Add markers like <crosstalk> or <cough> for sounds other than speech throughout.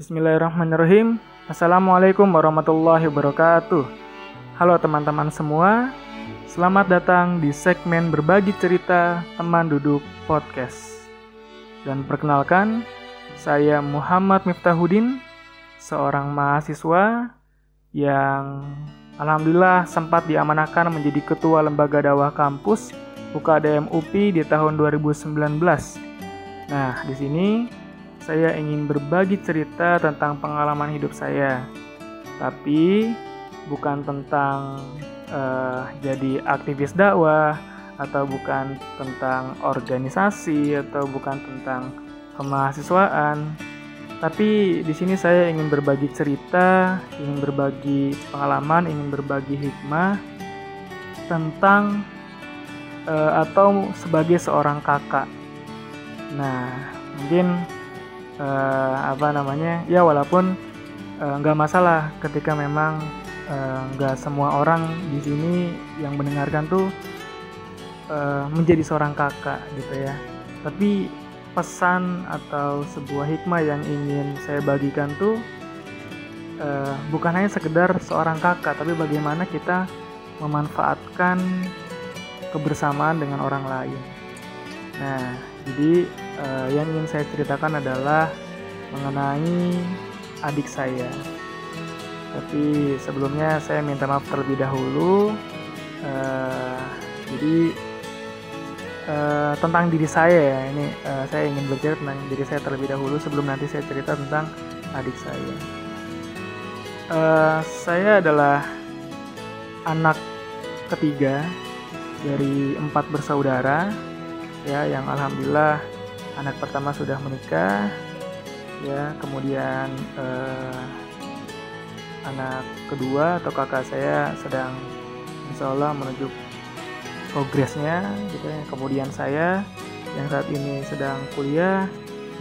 Bismillahirrahmanirrahim. Assalamualaikum warahmatullahi wabarakatuh. Halo teman-teman semua, selamat datang di segmen berbagi cerita teman duduk podcast. Dan perkenalkan, saya Muhammad Miftahudin, seorang mahasiswa yang alhamdulillah sempat diamanahkan menjadi ketua lembaga dakwah kampus UKDM UPI di tahun 2019. Nah, di sini saya ingin berbagi cerita tentang pengalaman hidup saya, tapi bukan tentang uh, jadi aktivis dakwah atau bukan tentang organisasi atau bukan tentang kemahasiswaan. Tapi di sini saya ingin berbagi cerita, ingin berbagi pengalaman, ingin berbagi hikmah tentang uh, atau sebagai seorang kakak. Nah, mungkin uh, apa namanya ya walaupun uh, nggak masalah ketika memang uh, nggak semua orang di sini yang mendengarkan tuh uh, menjadi seorang kakak gitu ya. Tapi pesan atau sebuah hikmah yang ingin saya bagikan tuh uh, bukan hanya sekedar seorang kakak tapi bagaimana kita memanfaatkan kebersamaan dengan orang lain. Nah jadi uh, yang ingin saya ceritakan adalah mengenai adik saya. Tapi sebelumnya saya minta maaf terlebih dahulu. Uh, jadi uh, tentang diri saya ya ini uh, saya ingin bercerita tentang diri saya terlebih dahulu sebelum nanti saya cerita tentang adik saya. Uh, saya adalah anak ketiga dari empat bersaudara ya yang alhamdulillah anak pertama sudah menikah ya. Kemudian eh, anak kedua atau kakak saya sedang insya Allah menuju progresnya gitu ya. Kemudian saya yang saat ini sedang kuliah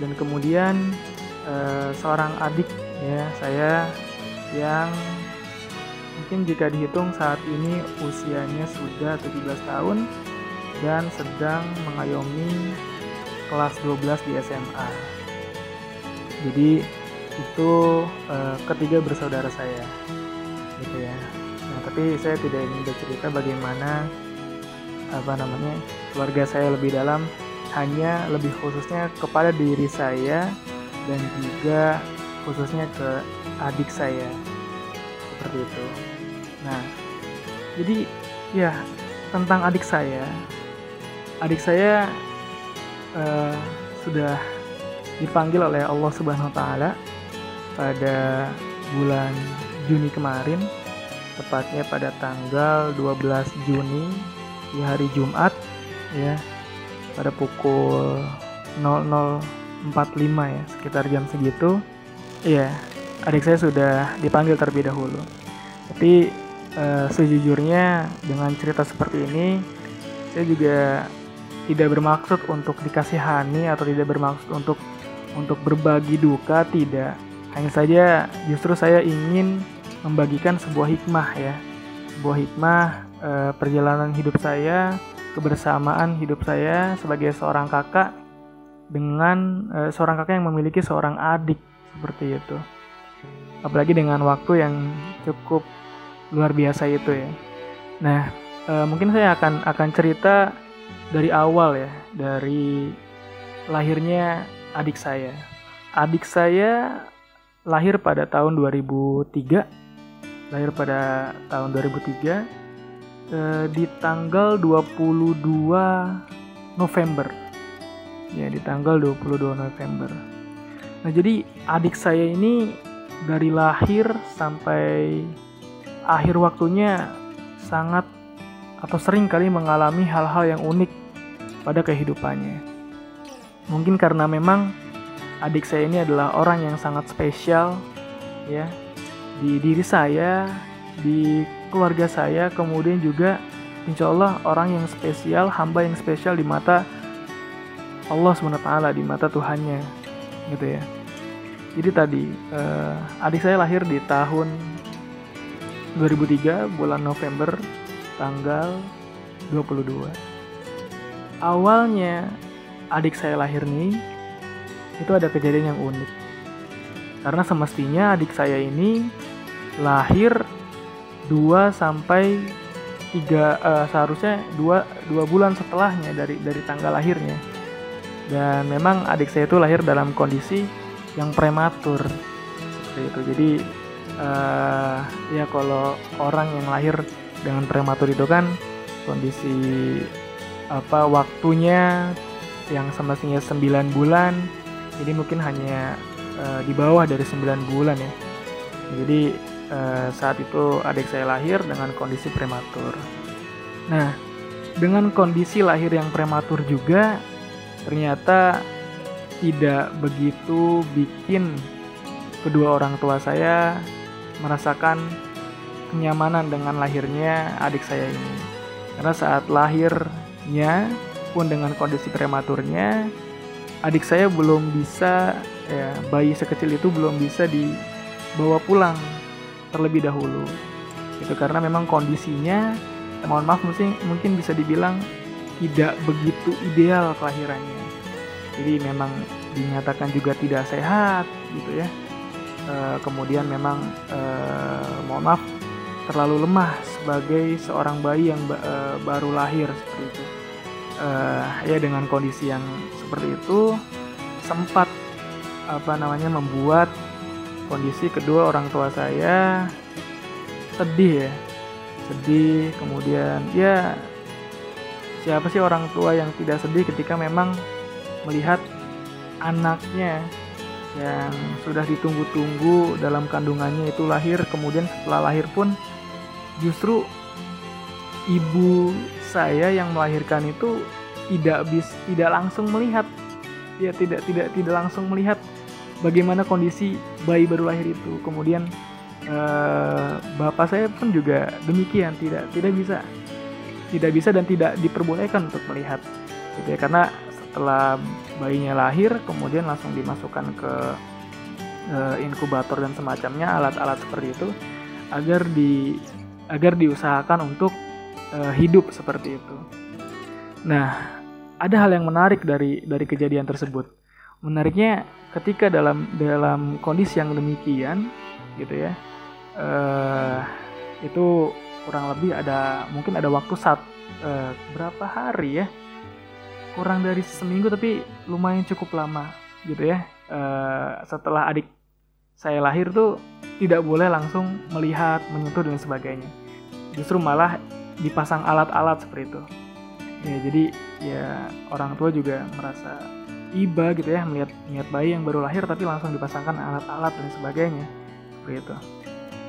dan kemudian eh, seorang adik ya saya yang mungkin jika dihitung saat ini usianya sudah 17 tahun dan sedang mengayomi kelas 12 di SMA. Jadi itu uh, ketiga bersaudara saya, gitu ya. Nah, tapi saya tidak ingin bercerita bagaimana apa namanya keluarga saya lebih dalam, hanya lebih khususnya kepada diri saya dan juga khususnya ke adik saya seperti itu. Nah, jadi ya tentang adik saya adik saya uh, sudah dipanggil oleh Allah Subhanahu wa taala pada bulan Juni kemarin tepatnya pada tanggal 12 Juni di hari Jumat ya pada pukul 00.45 ya sekitar jam segitu. Ya adik saya sudah dipanggil terlebih dahulu. Tapi uh, sejujurnya dengan cerita seperti ini saya juga tidak bermaksud untuk dikasihani atau tidak bermaksud untuk untuk berbagi duka tidak. Hanya saja justru saya ingin membagikan sebuah hikmah ya. Sebuah hikmah e, perjalanan hidup saya kebersamaan hidup saya sebagai seorang kakak dengan e, seorang kakak yang memiliki seorang adik seperti itu. Apalagi dengan waktu yang cukup luar biasa itu ya. Nah e, mungkin saya akan akan cerita dari awal ya, dari lahirnya adik saya. Adik saya lahir pada tahun 2003. Lahir pada tahun 2003 eh, di tanggal 22 November. Ya, di tanggal 22 November. Nah, jadi adik saya ini dari lahir sampai akhir waktunya sangat atau sering kali mengalami hal-hal yang unik pada kehidupannya. Mungkin karena memang adik saya ini adalah orang yang sangat spesial ya di diri saya, di keluarga saya, kemudian juga insya Allah orang yang spesial, hamba yang spesial di mata Allah SWT, di mata Tuhannya gitu ya. Jadi tadi uh, adik saya lahir di tahun 2003 bulan November tanggal 22 awalnya adik saya lahir nih itu ada kejadian yang unik Karena semestinya adik saya ini lahir 2 sampai 3 uh, seharusnya 2 2 bulan setelahnya dari dari tanggal lahirnya. Dan memang adik saya itu lahir dalam kondisi yang prematur seperti itu. Jadi uh, ya kalau orang yang lahir dengan prematur itu kan kondisi apa waktunya yang semestinya 9 bulan. Ini mungkin hanya uh, di bawah dari 9 bulan ya. Jadi uh, saat itu adik saya lahir dengan kondisi prematur. Nah dengan kondisi lahir yang prematur juga ternyata tidak begitu bikin kedua orang tua saya merasakan kenyamanan dengan lahirnya adik saya ini. Karena saat lahirnya pun dengan kondisi prematurnya adik saya belum bisa ya bayi sekecil itu belum bisa dibawa pulang terlebih dahulu. Itu karena memang kondisinya mohon maaf mungkin mungkin bisa dibilang tidak begitu ideal kelahirannya. Jadi memang dinyatakan juga tidak sehat gitu ya. E, kemudian memang e, mohon maaf terlalu lemah sebagai seorang bayi yang e, baru lahir seperti itu uh, ya dengan kondisi yang seperti itu sempat apa namanya membuat kondisi kedua orang tua saya sedih ya. Sedih kemudian ya siapa sih orang tua yang tidak sedih ketika memang melihat anaknya yang sudah ditunggu-tunggu dalam kandungannya itu lahir kemudian setelah lahir pun justru ibu saya yang melahirkan itu tidak bis tidak langsung melihat. Ya tidak tidak tidak langsung melihat bagaimana kondisi bayi baru lahir itu. Kemudian eh, bapak saya pun juga demikian tidak tidak bisa tidak bisa dan tidak diperbolehkan untuk melihat. Gitu ya karena setelah bayinya lahir kemudian langsung dimasukkan ke eh, inkubator dan semacamnya alat-alat seperti itu agar di agar diusahakan untuk uh, hidup seperti itu. Nah, ada hal yang menarik dari dari kejadian tersebut. Menariknya ketika dalam dalam kondisi yang demikian, gitu ya, uh, itu kurang lebih ada mungkin ada waktu saat uh, berapa hari ya, kurang dari seminggu tapi lumayan cukup lama, gitu ya. Uh, setelah adik saya lahir tuh tidak boleh langsung melihat, menyentuh dan sebagainya. Justru malah dipasang alat-alat seperti itu. Ya jadi ya orang tua juga merasa iba gitu ya melihat melihat bayi yang baru lahir tapi langsung dipasangkan alat-alat dan sebagainya seperti itu.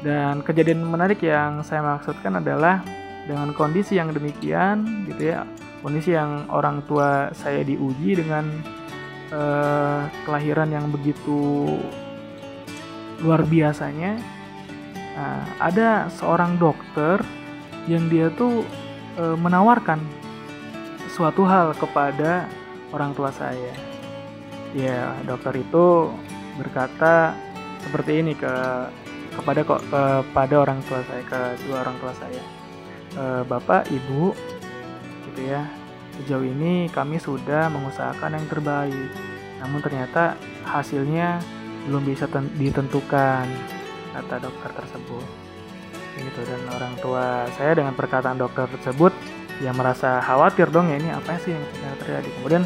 Dan kejadian menarik yang saya maksudkan adalah dengan kondisi yang demikian gitu ya kondisi yang orang tua saya diuji dengan uh, kelahiran yang begitu luar biasanya nah, ada seorang dokter yang dia tuh e, menawarkan suatu hal kepada orang tua saya. Ya, dokter itu berkata seperti ini ke kepada kok kepada orang tua saya, ke dua orang tua saya. E, Bapak, Ibu, gitu ya. Sejauh ini kami sudah mengusahakan yang terbaik. Namun ternyata hasilnya belum bisa ditentukan, kata dokter tersebut gitu. Dan orang tua saya dengan perkataan dokter tersebut ya merasa khawatir dong ya ini apa sih yang terjadi. Kemudian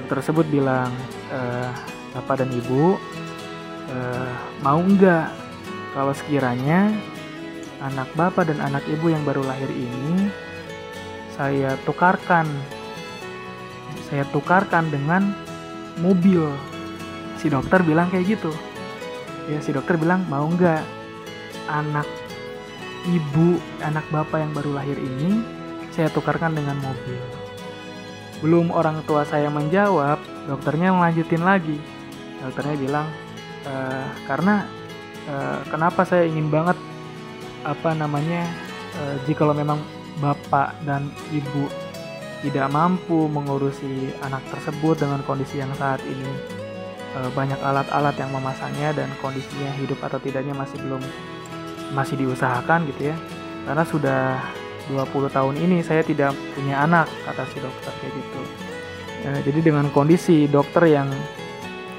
dokter tersebut bilang e, bapak dan ibu e, mau nggak kalau sekiranya anak bapak dan anak ibu yang baru lahir ini saya tukarkan saya tukarkan dengan mobil. Si dokter bilang kayak gitu. Ya si dokter bilang mau nggak anak ibu anak bapak yang baru lahir ini saya tukarkan dengan mobil. Belum orang tua saya menjawab, dokternya melanjutin lagi. Dokternya bilang, e, karena e, kenapa saya ingin banget apa namanya e, jika memang bapak dan ibu tidak mampu mengurusi anak tersebut dengan kondisi yang saat ini banyak alat-alat yang memasangnya dan kondisinya hidup atau tidaknya masih belum masih diusahakan gitu ya. Karena sudah 20 tahun ini saya tidak punya anak kata si dokter kayak gitu. Ya, jadi dengan kondisi dokter yang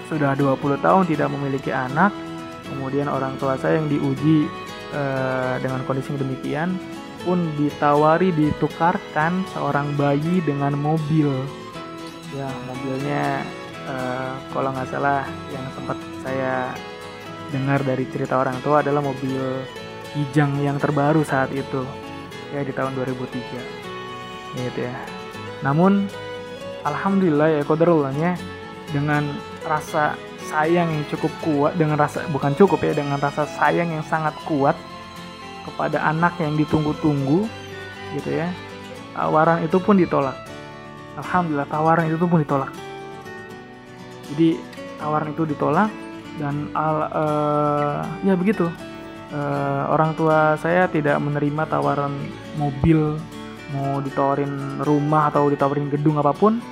sudah 20 tahun tidak memiliki anak kemudian orang tua saya yang diuji uh, dengan kondisi demikian pun ditawari ditukarkan seorang bayi dengan mobil. Ya mobilnya uh, kalau nggak salah yang sempat saya dengar dari cerita orang tua adalah mobil Kijang yang terbaru saat itu ya di tahun 2003 gitu ya. Namun alhamdulillah ya kodarullahnya dengan rasa sayang yang cukup kuat dengan rasa bukan cukup ya dengan rasa sayang yang sangat kuat kepada anak yang ditunggu-tunggu gitu ya tawaran itu pun ditolak. Alhamdulillah tawaran itu pun ditolak. Jadi tawaran itu ditolak dan al uh, ya begitu uh, orang tua saya tidak menerima tawaran mobil mau ditawarin rumah atau ditawarin gedung apa pun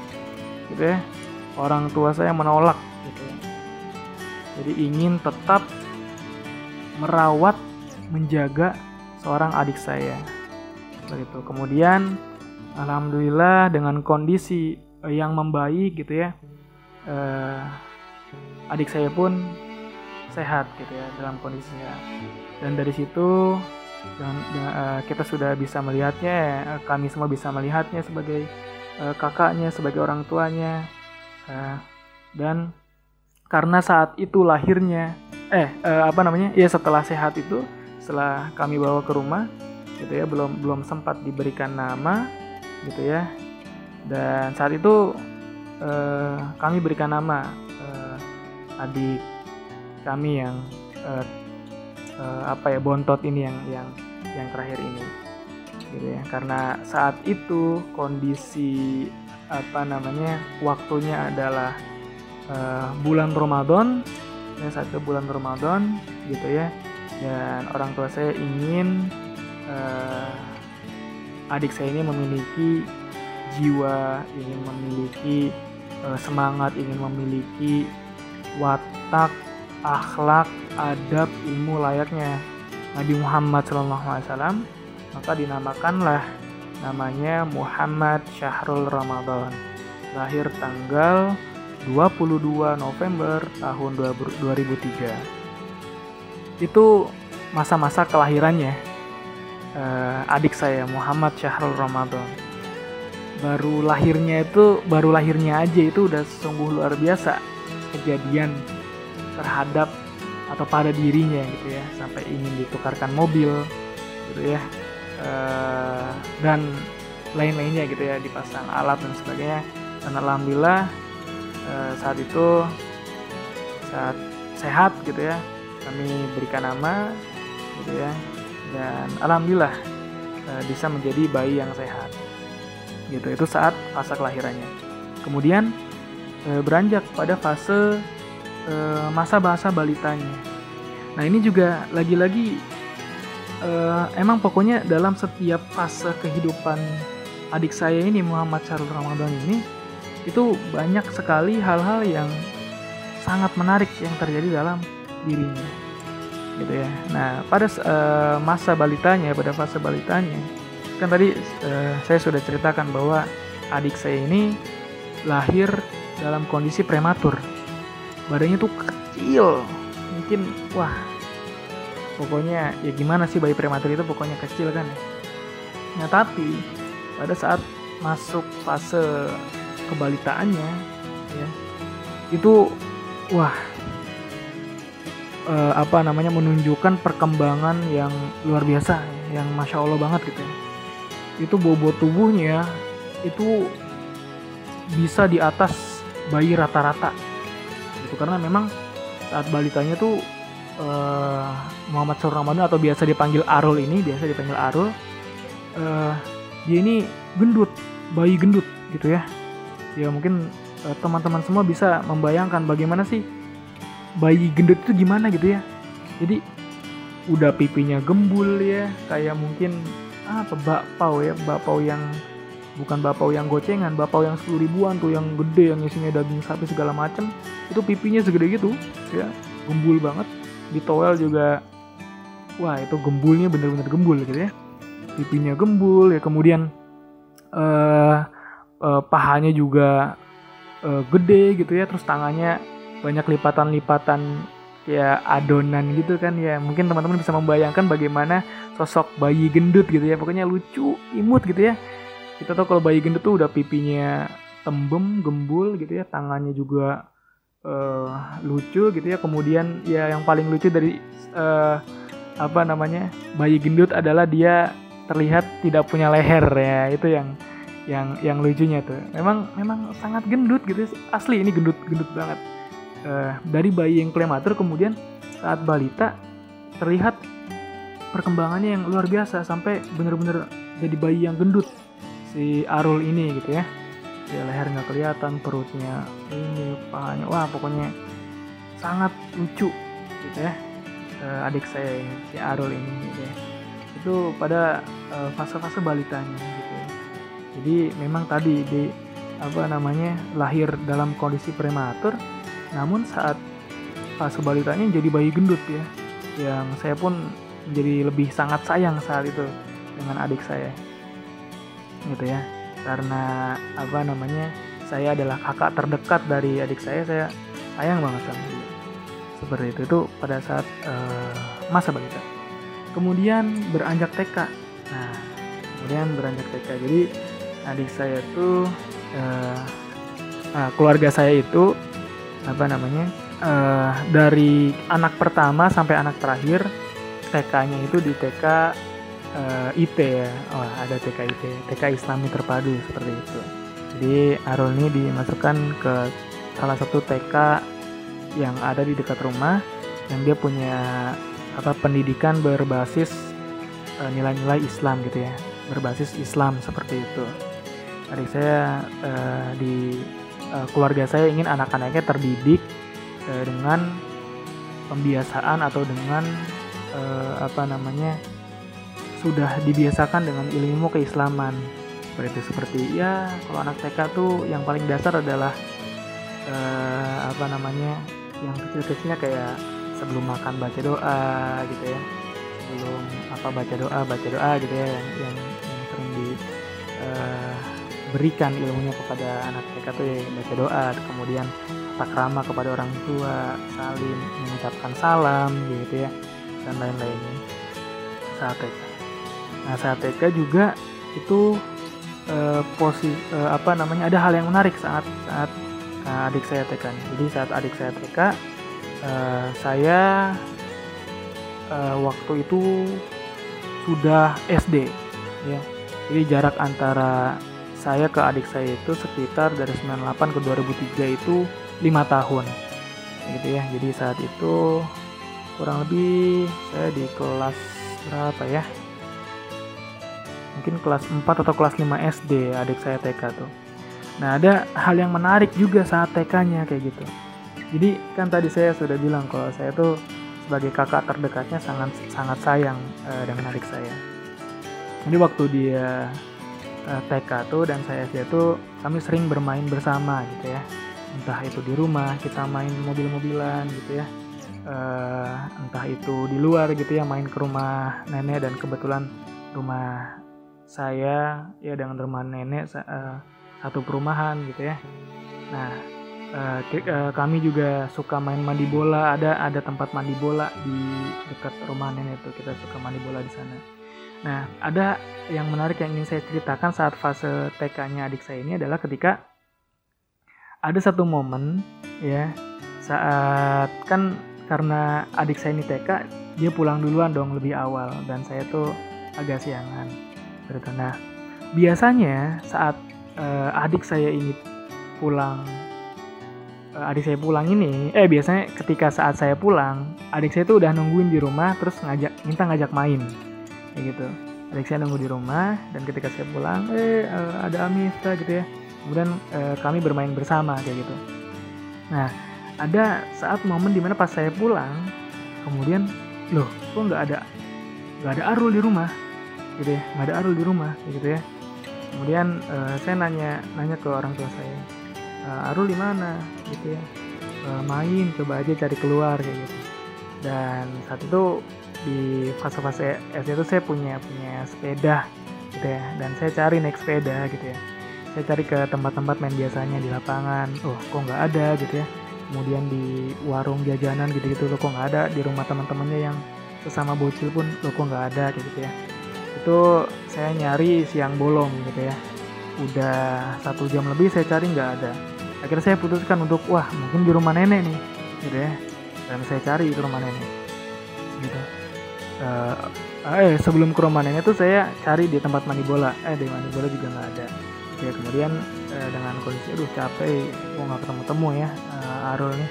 gitu ya. Orang tua saya menolak gitu ya. jadi ingin tetap merawat menjaga seorang adik saya begitu. Kemudian alhamdulillah dengan kondisi yang membaik gitu ya eh, adik saya pun sehat gitu ya dalam kondisi sehat dan dari situ dan, uh, kita sudah bisa melihatnya uh, kami semua bisa melihatnya sebagai uh, kakaknya sebagai orang tuanya uh, dan karena saat itu lahirnya eh uh, apa namanya ya setelah sehat itu setelah kami bawa ke rumah gitu ya belum belum sempat diberikan nama gitu ya. Dan saat itu uh, kami berikan nama uh, adik kami yang uh, uh, apa ya bontot ini yang yang yang terakhir ini. Gitu ya. Karena saat itu kondisi apa namanya waktunya adalah uh, bulan Ramadan ya saat itu bulan Ramadan gitu ya. Dan orang tua saya ingin uh, adik saya ini memiliki jiwa ingin memiliki uh, semangat ingin memiliki watak akhlak adab ilmu layaknya. Nabi Muhammad SAW maka dinamakanlah namanya Muhammad Syahrul Ramadan. Lahir tanggal 22 November tahun 2003 itu masa-masa kelahirannya uh, adik saya Muhammad Syahrul Ramadan. Baru lahirnya itu baru lahirnya aja itu udah sungguh luar biasa kejadian terhadap atau pada dirinya gitu ya sampai ingin ditukarkan mobil gitu ya e, dan lain-lainnya gitu ya dipasang alat dan sebagainya. Dan alhamdulillah e, saat itu saat sehat gitu ya kami berikan nama gitu ya dan alhamdulillah e, bisa menjadi bayi yang sehat gitu. Itu saat fase kelahirannya. Kemudian e, beranjak pada fase uh, masa bahasa balitanya. Nah ini juga lagi-lagi uh, emang pokoknya dalam setiap fase kehidupan adik saya ini Muhammad Syarul Ramadan ini itu banyak sekali hal-hal yang sangat menarik yang terjadi dalam dirinya gitu ya. Nah pada uh, masa balitanya pada fase balitanya kan tadi saya sudah ceritakan bahwa adik saya ini lahir dalam kondisi prematur badannya tuh kecil. Mungkin wah pokoknya ya gimana sih bayi prematur itu pokoknya kecil kan ya. Nah tapi pada saat masuk fase kebalitaannya ya itu wah eh, apa namanya menunjukkan perkembangan yang luar biasa yang masya allah banget gitu ya. Itu bobot tubuhnya itu bisa di atas bayi rata-rata gitu. Karena memang saat balitanya tuh uh, Muhammad Sur Ramadan atau biasa dipanggil Arul ini biasa dipanggil Arul uh, dia ini gendut bayi gendut gitu ya. Ya mungkin uh, teman-teman semua bisa membayangkan bagaimana sih bayi gendut itu gimana gitu ya. Jadi udah pipinya gembul ya kayak mungkin apa bakpao ya bakpao yang bukan bakpao yang gocengan bakpao yang sepuluh ribuan tuh yang gede yang isinya daging sapi segala macem. Itu pipinya segede gitu ya. Gembul banget. Di towel juga wah itu gembulnya bener-bener gembul gitu ya. Pipinya gembul ya. Kemudian uh, uh, pahanya juga uh, gede gitu ya. Terus tangannya banyak lipatan-lipatan kayak adonan gitu kan ya. Mungkin teman-teman bisa membayangkan bagaimana sosok bayi gendut gitu ya. Pokoknya lucu imut gitu ya kita tahu kalau bayi gendut tuh udah pipinya tembem gembul gitu ya tangannya juga uh, lucu gitu ya. Kemudian ya yang paling lucu dari uh, apa namanya bayi gendut adalah dia terlihat tidak punya leher ya. Itu yang yang yang lucunya tuh. Memang memang sangat gendut gitu asli ini gendut gendut banget. Uh, dari bayi yang prematur kemudian saat balita terlihat perkembangannya yang luar biasa sampai bener-bener jadi bayi yang gendut si Arul ini gitu ya. Ya leher nggak kelihatan perutnya ini pahanya. Wah pokoknya sangat lucu gitu ya uh, adik saya si Arul ini gitu ya. Itu pada uh, fase-fase balitanya gitu jadi memang tadi di apa namanya lahir dalam kondisi prematur namun saat fase balitanya jadi bayi gendut ya. Yang saya pun menjadi lebih sangat sayang saat itu dengan adik saya gitu ya. Karena apa namanya saya adalah kakak terdekat dari adik saya saya sayang banget sama dia. Seperti itu itu pada saat uh, masa balita kemudian beranjak TK nah kemudian beranjak TK jadi adik saya tuh uh, uh, keluarga saya itu apa namanya uh, dari anak pertama sampai anak terakhir TK-nya itu di TK uh, IT ya. Oh ada TK IT TK Islami terpadu seperti itu. Jadi Arul ini dimasukkan ke salah satu TK yang ada di dekat rumah yang dia punya apa pendidikan berbasis nilai-nilai uh, Islam gitu ya. Berbasis Islam seperti itu. Adik saya uh, di uh, keluarga saya ingin anak-anaknya terdidik uh, dengan pembiasaan atau dengan uh, apa namanya sudah dibiasakan dengan ilmu keislaman. Seperti itu seperti ya kalau anak TK tuh yang paling dasar adalah uh, apa namanya yang kecil-kecilnya kayak sebelum makan baca doa gitu ya. Sebelum apa baca doa baca doa gitu ya yang yang, yang sering di uh, berikan ilmunya kepada anak TK tuh ya baca doa kemudian tak ramah kepada orang tua saling mengucapkan salam gitu ya dan lain-lainnya. Saat TK nah saat TK juga itu eh, posisi eh, apa namanya ada hal yang menarik saat saat nah, adik saya TK jadi saat adik saya TK eh, saya eh, waktu itu sudah SD ya. Jadi jarak antara saya ke adik saya itu sekitar dari 98 ke 2003 itu lima tahun gitu ya. Jadi saat itu kurang lebih saya di kelas berapa ya mungkin kelas 4 atau kelas 5 SD adik saya TK tuh. Nah ada hal yang menarik juga saat TK nya kayak gitu. Jadi kan tadi saya sudah bilang kalau saya tuh sebagai kakak terdekatnya sangat sangat sayang uh, dengan adik saya. Jadi waktu dia uh, eh, TK tuh dan saya SD tuh kami sering bermain bersama gitu ya. Entah itu di rumah kita main mobil-mobilan gitu ya. Uh, entah itu di luar gitu ya main ke rumah nenek dan kebetulan rumah saya ya dengan rumah nenek uh, satu perumahan gitu ya. Nah uh, uh, kami juga suka main mandi bola. Ada ada tempat mandi bola di dekat rumah nenek tuh. Kita suka mandi bola di sana. Nah, ada yang menarik yang ingin saya ceritakan saat fase TK-nya adik saya ini adalah ketika ada satu momen ya saat kan karena adik saya ini TK dia pulang duluan dong lebih awal. Dan saya tuh agak siangan. Gitu. Nah, biasanya saat uh, adik saya ini pulang uh, adik saya pulang ini eh biasanya ketika saat saya pulang adik saya tuh udah nungguin di rumah terus ngajak minta ngajak main. Kayak gitu. Adik saya nunggu di rumah dan ketika saya pulang eh uh, ada Amista gitu ya. Kemudian uh, kami bermain bersama kayak gitu. Nah ada saat momen di mana pas saya pulang kemudian loh kok nggak ada nggak ada Arul di rumah gitu ya. Nggak ada Arul di rumah gitu ya. Kemudian uh, saya nanya nanya ke orang tua saya uh, Arul di mana? Gitu ya. Uh, main coba aja cari keluar kayak gitu. Dan saat itu di fase-fase SD itu saya punya punya sepeda gitu ya. Dan saya cari naik sepeda gitu ya. Saya cari ke tempat-tempat main biasanya di lapangan. Oh kok nggak ada gitu ya. Kemudian di warung jajanan gitu-gitu lo kok nggak ada. Di rumah teman-temannya yang sesama bocil pun lo kok nggak ada gitu ya itu saya nyari siang bolong gitu ya. Udah satu jam lebih saya cari nggak ada. Akhirnya saya putuskan untuk wah mungkin di rumah nenek nih gitu ya. Dan saya cari ke rumah nenek gitu. Uh, eh sebelum ke rumah nenek tuh saya cari di tempat mandi bola. Eh di mandi bola juga nggak ada. Ya kemudian uh, dengan kondisi aduh capek mau nggak ketemu temu ya uh, Arul nih.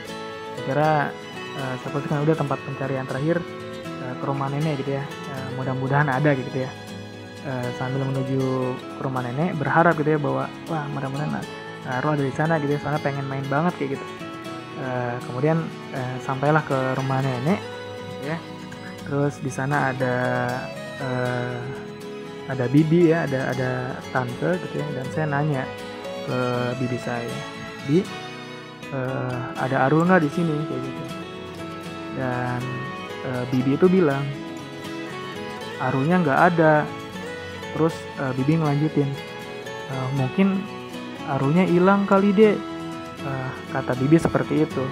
Kira uh, saya putuskan udah tempat pencarian terakhir uh, ke rumah nenek gitu ya. Uh, mudah-mudahan ada gitu ya. Uh, sambil menuju ke rumah nenek berharap gitu ya bahwa wah mudah-mudahan Arul ada di sana gitu ya soalnya pengen main banget kayak gitu. Uh, kemudian uh, sampailah ke rumah nenek ya. Terus di sana ada uh, ada bibi ya ada ada tante gitu ya dan saya nanya ke bibi saya bi uh, ada Arul nggak di sini? Kayak gitu. Dan uh, bibi itu bilang Arulnya nggak ada. Terus uh, bibi ngelanjutin uh, mungkin Arulnya hilang kali deh uh, kata bibi seperti itu.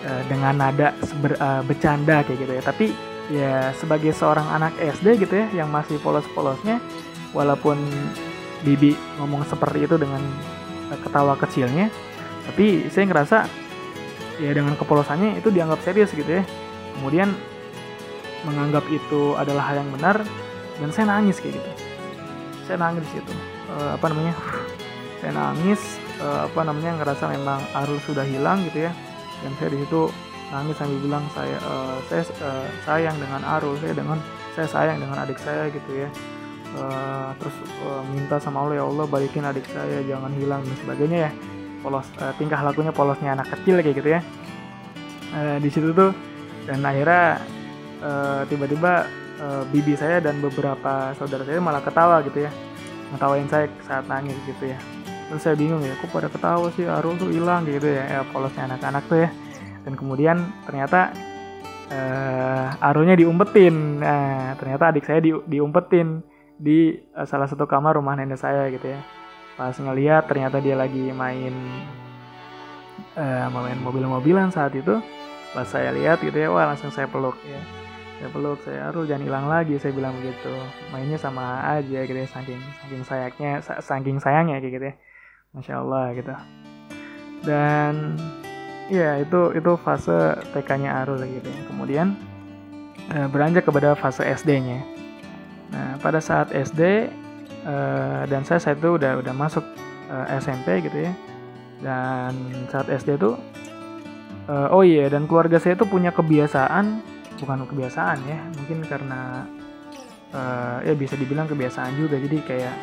Uh, dengan nada ber, uh, bercanda kayak gitu ya. Tapi ya sebagai seorang anak SD gitu ya yang masih polos-polosnya walaupun Bibi ngomong seperti itu dengan ketawa kecilnya tapi saya ngerasa ya dengan kepolosannya itu dianggap serius gitu ya. Kemudian menganggap itu adalah hal yang benar dan saya nangis kayak gitu. Saya nangis di situ. E, apa namanya? Saya nangis e, apa namanya ngerasa memang Arul sudah hilang gitu ya. Dan saya di situ nangis sambil bilang saya uh, saya uh, sayang dengan Arul saya dengan saya sayang dengan adik saya gitu ya. Uh, terus uh, minta sama Allah ya Allah balikin adik saya jangan hilang dan sebagainya ya. Polos uh, tingkah lakunya polosnya anak kecil kayak gitu ya. Uh, di situ tuh dan akhirnya uh, tiba-tiba uh, bibi saya dan beberapa saudara saya malah ketawa gitu ya. Ngetawain saya saat nangis gitu ya. Terus saya bingung ya kok pada ketawa sih? Arul tuh hilang gitu ya. Ya polosnya anak-anak tuh ya. Dan kemudian ternyata uh, arunya diumpetin. Nah ternyata adik saya di, diumpetin di uh, salah satu kamar rumah nenek saya gitu ya. Pas ngeliat ternyata dia lagi main uh, main mobil-mobilan saat itu pas saya lihat gitu ya wah langsung saya peluk ya saya peluk saya Arul jangan hilang lagi saya bilang begitu mainnya sama aja gitu ya saking saking sayangnya saking sayangnya kayak gitu ya masya Allah gitu dan Iya itu itu fase TK-nya Arul gitu ya. Kemudian e, beranjak kepada fase SD-nya. Nah pada saat SD eh, dan saya saat itu udah udah masuk eh, SMP gitu ya. Dan saat SD itu oh iya dan keluarga saya itu punya kebiasaan bukan kebiasaan ya mungkin karena e, ya bisa dibilang kebiasaan juga jadi kayak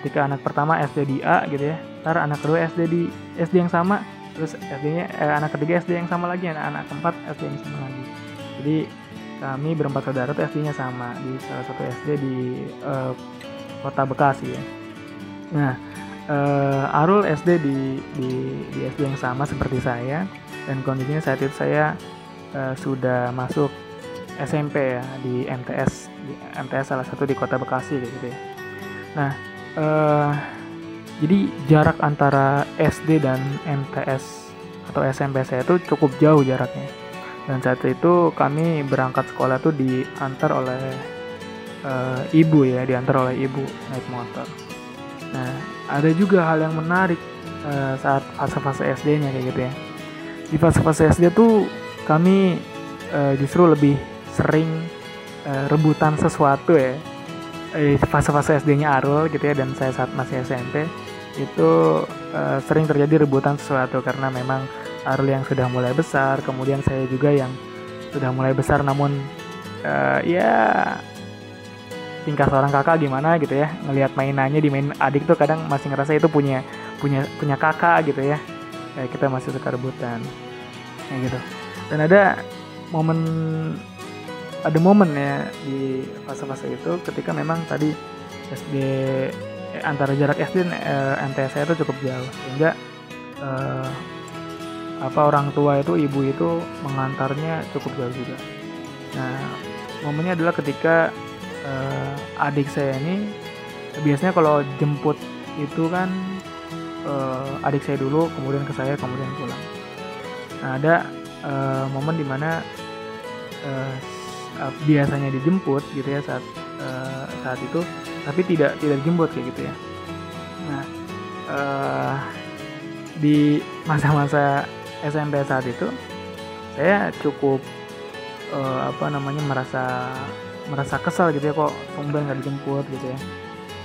ketika anak pertama SD di A gitu ya ntar anak kedua SD di SD yang sama terus SD-nya eh, anak ketiga SD yang sama lagi anak anak keempat SD yang sama lagi jadi kami berempat saudara tuh SD-nya sama di salah satu SD di uh, kota Bekasi ya nah uh, Arul SD di, di di SD yang sama seperti saya dan kondisinya saat itu saya uh, sudah masuk SMP ya di MTS di MTS salah satu di kota Bekasi gitu ya nah uh, jadi jarak antara SD dan MTS atau SMP saya itu cukup jauh jaraknya. Dan saat itu kami berangkat sekolah tuh diantar oleh uh, ibu ya, diantar oleh ibu naik motor. Nah, ada juga hal yang menarik uh, saat fase-fase SD-nya kayak gitu ya. Di fase-fase SD tuh kami uh, justru lebih sering uh, rebutan sesuatu ya. Fase-fase SD-nya Arul gitu ya dan saya saat masih SMP itu uh, sering terjadi rebutan sesuatu karena memang Arul yang sudah mulai besar, kemudian saya juga yang sudah mulai besar namun uh, ya tingkah seorang kakak gimana gitu ya ngelihat mainannya di main adik tuh kadang masih ngerasa itu punya punya punya kakak gitu ya kayak kita masih suka rebutan kayak gitu dan ada momen ada momen ya di fase-fase itu ketika memang tadi SD eh, antara jarak SD dan eh, MTS itu cukup jauh sehingga eh, apa orang tua itu ibu itu mengantarnya cukup jauh juga. Nah momennya adalah ketika eh, adik saya ini biasanya kalau jemput itu kan eh, adik saya dulu kemudian ke saya kemudian pulang. nah ada uh, momen di mana uh, biasanya dijemput gitu ya saat uh, saat itu tapi tidak tidak dijemput kayak gitu ya. Nah uh, di masa-masa SMP saat itu saya cukup uh, apa namanya merasa merasa kesal gitu ya kok tumben nggak dijemput gitu ya.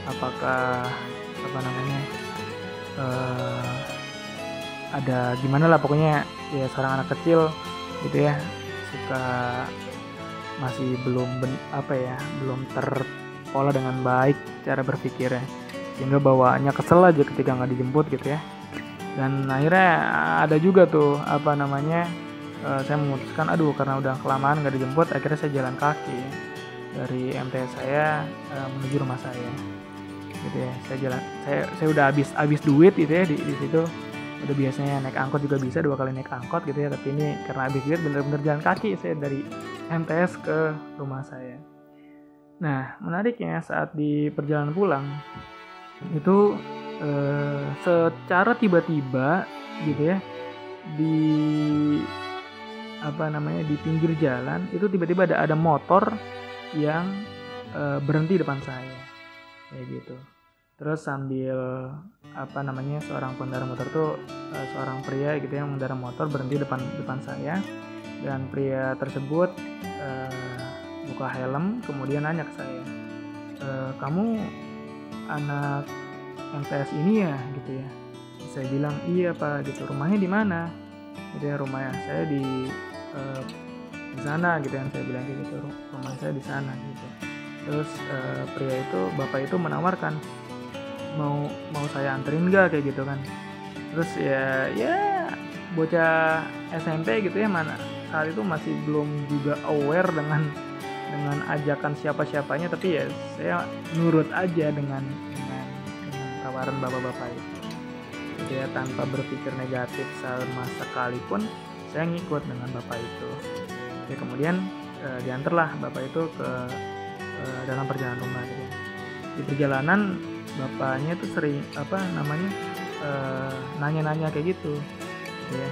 Apakah apa namanya uh, ada gimana lah pokoknya ya seorang anak kecil gitu ya suka masih belum ben, apa ya belum terpola dengan baik cara berpikirnya. Sehingga bawaannya kesel aja ketika nggak dijemput gitu ya. Dan akhirnya ada juga tuh apa namanya uh, saya memutuskan aduh karena udah kelamaan nggak dijemput akhirnya saya jalan kaki dari MTS saya uh, menuju rumah saya. Gitu ya saya jalan saya saya udah habis habis duit gitu ya di, di situ udah biasanya naik angkot juga bisa dua kali naik angkot gitu ya. Tapi ini karena habis duit bener-bener jalan kaki saya dari MTS ke rumah saya. Nah menariknya saat di perjalanan pulang itu eh, secara tiba-tiba gitu ya di apa namanya di pinggir jalan itu tiba-tiba ada ada motor yang uh, berhenti depan saya. Kayak gitu terus sambil apa namanya seorang pengendara motor tuh uh, seorang pria gitu yang mengendara motor berhenti depan depan saya. Dan pria tersebut uh, buka helm kemudian nanya ke saya e, kamu anak MTS ini ya? Gitu ya. Saya bilang iya pak. Gitu rumahnya di mana? Gitu ya rumahnya saya di uh, di sana. Gitu yang saya bilang gitu rumah saya di sana. Gitu. Terus uh, pria itu bapak itu menawarkan mau mau saya anterin gak kayak gitu kan. Terus ya ya bocah SMP gitu ya mana saat itu masih belum juga aware dengan dengan ajakan siapa siapanya tapi ya saya nurut aja dengan dengan, dengan tawaran bapak-bapak itu. Jadi ya tanpa berpikir negatif sama sekalipun saya ngikut dengan bapak itu. Ya kemudian e, diantarlah bapak itu ke e, dalam perjalanan rumah gitu. di perjalanan bapaknya tuh sering apa namanya e, nanya-nanya kayak gitu, gitu ya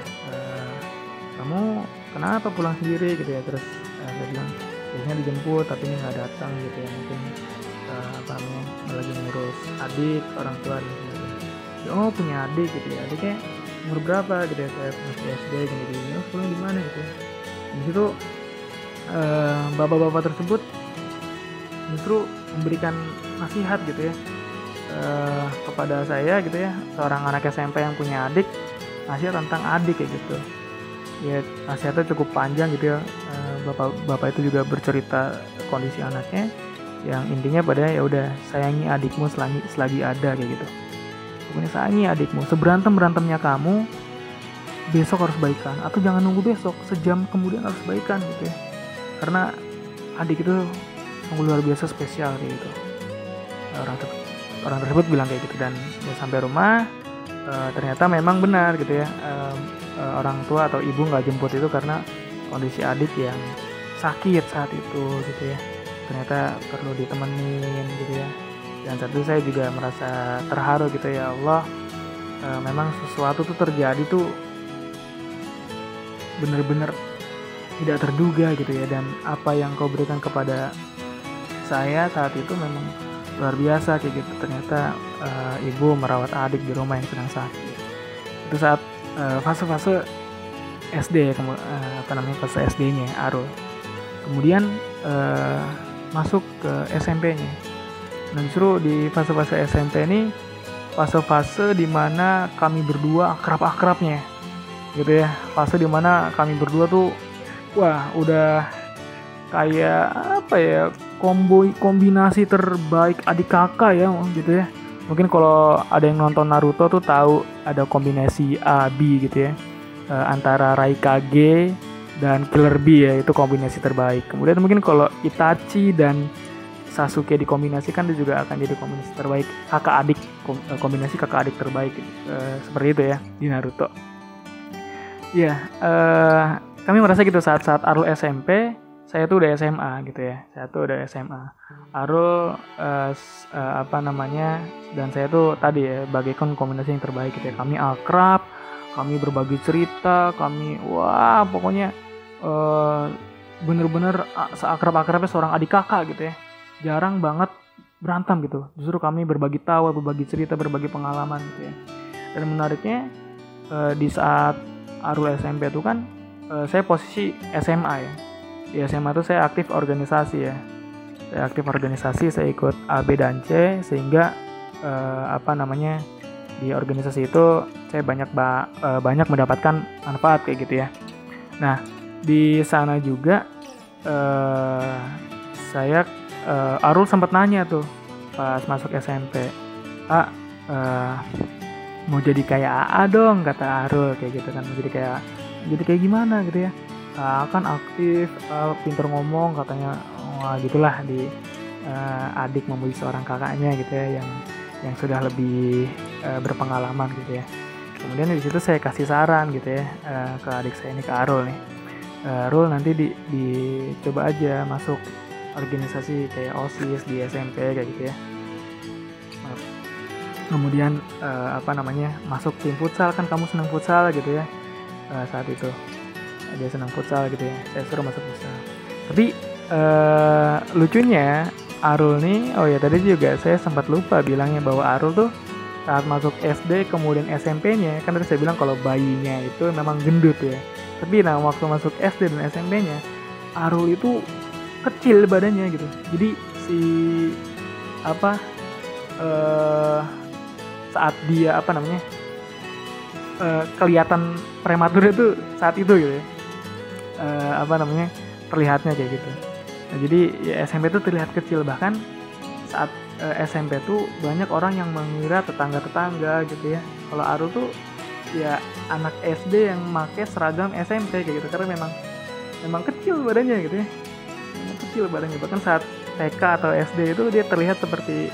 kamu kenapa pulang sendiri? Gitu ya terus e, saya bilang biasanya dijemput tapi ini nggak datang gitu ya mungkin apa namanya lagi ngurus adik orang tua gitu. oh punya adik gitu ya adiknya umur berapa? Gitu ya saya masih SD gini gini oh pulang di mana gitu ya. Di situ bapak-bapak tersebut justru memberikan nasihat gitu ya uh, kepada saya gitu ya seorang anak SMP yang punya adik nasihat tentang adik kayak gitu. Ya nasihatnya cukup panjang gitu ya. Uh, bapak bapak itu juga bercerita kondisi anaknya yang intinya pada ya udah sayangi adikmu selagi selagi ada kayak gitu. Pokoknya sayangi adikmu seberantem berantemnya kamu besok harus baikan. Atau jangan nunggu besok sejam kemudian harus baikan gitu ya. Karena adik itu sungguh luar biasa spesial kayak gitu. Orang orang tersebut bilang kayak gitu. Dan sampai rumah e, ternyata memang benar gitu ya e, e, orang tua atau ibu nggak jemput itu karena kondisi adik yang sakit saat itu gitu ya. Ternyata perlu ditemenin gitu ya. Dan satu saya juga merasa terharu gitu ya Allah e, memang sesuatu tuh terjadi tuh bener-bener tidak terduga gitu ya. Dan apa yang kau berikan kepada saya saat itu memang luar biasa kayak gitu. Ternyata uh, ibu merawat adik di rumah yang sedang sakit. Itu saat uh, fase-fase SD ya uh, apa namanya fase SD-nya Arul. Kemudian uh, masuk ke SMP-nya dan justru di fase-fase SMP ini fase-fase di mana kami berdua akrab-akrabnya. Gitu ya. Fase di mana kami berdua tuh wah udah kayak apa ya kombo kombinasi terbaik adik kakak ya gitu ya. Mungkin kalau ada yang nonton Naruto tuh tahu ada kombinasi A B gitu ya. E, antara Raikage dan Killer B ya itu kombinasi terbaik. Kemudian mungkin kalau Itachi dan Sasuke dikombinasikan itu juga akan jadi kombinasi terbaik. Kakak adik eh, kombinasi kakak adik terbaik e, seperti itu ya di Naruto. Ya e, kami merasa gitu saat-saat Arul SMP saya tuh udah SMA gitu ya. Saya tuh udah SMA Arul uh, uh, apa namanya dan saya tuh tadi ya bagaikan kombinasi yang terbaik gitu ya. Kami akrab kami berbagi cerita kami wah pokoknya uh, bener-bener seakrab-akrabnya seorang adik kakak gitu ya. Jarang banget berantem gitu. Justru kami berbagi tawa berbagi cerita berbagi pengalaman gitu ya. Dan menariknya uh, di saat Arul SMP itu kan saya posisi SMA ya di SMA itu saya aktif organisasi ya. Saya aktif organisasi saya ikut A B dan C sehingga uh, apa namanya di organisasi itu saya banyak ba uh, banyak mendapatkan manfaat kayak gitu ya. Nah di sana juga uh, saya uh, Arul sempat nanya tuh pas masuk SMP A uh, mau jadi kayak AA dong kata Arul kayak gitu kan. Mau jadi kayak jadi kayak gimana? gitu ya uh, kan aktif uh, pinter ngomong katanya wah gitulah di uh, adik memuji seorang kakaknya gitu ya yang yang sudah lebih uh, berpengalaman gitu ya. Kemudian di situ saya kasih saran gitu ya uh, ke adik saya ini ke Arul nih. Uh, Arul nanti di, dicoba aja masuk organisasi kayak osis di SMP kayak gitu ya. Kemudian uh, apa namanya masuk tim futsal kan kamu senang futsal gitu ya uh, saat itu dia senang futsal gitu ya. Saya suruh masuk futsal. Tapi uh, lucunya Arul nih oh ya tadi juga saya sempat lupa bilangnya bahwa Arul tuh saat masuk SD kemudian SMP-nya kan tadi saya bilang kalau bayinya itu memang gendut ya. Tapi nah waktu masuk SD dan SMP-nya Arul itu kecil badannya gitu. Jadi si apa uh, saat dia apa namanya uh, kelihatan prematur itu saat itu gitu ya uh, apa namanya terlihatnya kayak gitu. Nah, jadi ya SMP itu terlihat kecil. Bahkan saat uh, eh, SMP tuh banyak orang yang mengira tetangga-tetangga gitu ya. Kalau Aru tuh ya anak SD yang make seragam SMP kayak gitu. Karena memang memang kecil badannya gitu ya. Memang kecil badannya. Bahkan saat TK atau SD itu dia terlihat seperti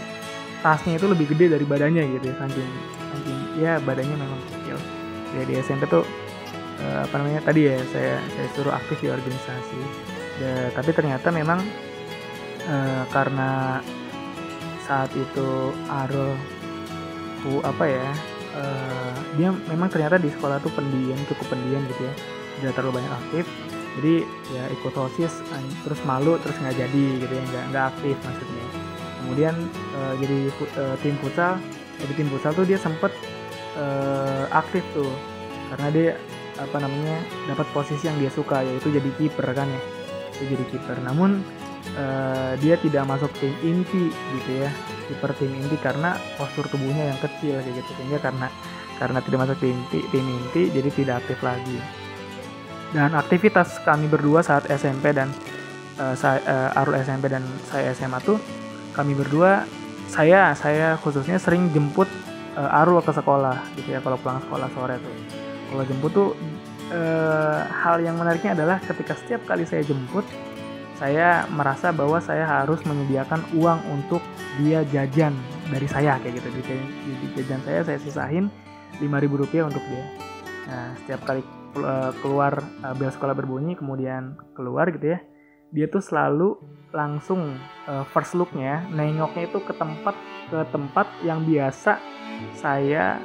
tasnya itu lebih gede dari badannya gitu ya saking saking ya badannya memang kecil. Ya di SMP tuh uh, apa namanya tadi ya saya saya suruh aktif di organisasi. Ya, tapi ternyata memang uh, karena saat itu Arul bu apa ya uh, dia memang ternyata di sekolah tuh pendiam cukup pendiam gitu ya. Tidak terlalu banyak aktif jadi ya ikut osis terus malu terus nggak jadi gitu ya nggak nggak aktif maksudnya. Kemudian uh, jadi uh, tim futsal jadi tim futsal tuh dia sempet uh, aktif tuh. Karena dia apa namanya dapat posisi yang dia suka yaitu jadi kiper kan ya. Itu jadi kiper. Namun uh, dia tidak masuk tim inti gitu ya kiper tim inti karena postur tubuhnya yang kecil kayak gitu. Sehingga karena karena tidak masuk tim inti tim inti jadi tidak aktif lagi. Dan aktivitas kami berdua saat SMP dan uh, saya uh, Arul SMP dan saya SMA tuh kami berdua saya saya khususnya sering jemput uh, Arul ke sekolah gitu ya kalau pulang sekolah sore tuh kalau jemput tuh eh, hal yang menariknya adalah ketika setiap kali saya jemput saya merasa bahwa saya harus menyediakan uang untuk dia jajan dari saya kayak gitu. Di, di jajan saya saya sisahin 5000 rupiah untuk dia. Nah setiap kali uh, keluar uh, bel sekolah berbunyi kemudian keluar gitu ya dia tuh selalu langsung uh, first looknya nengoknya itu ke tempat ke tempat yang biasa saya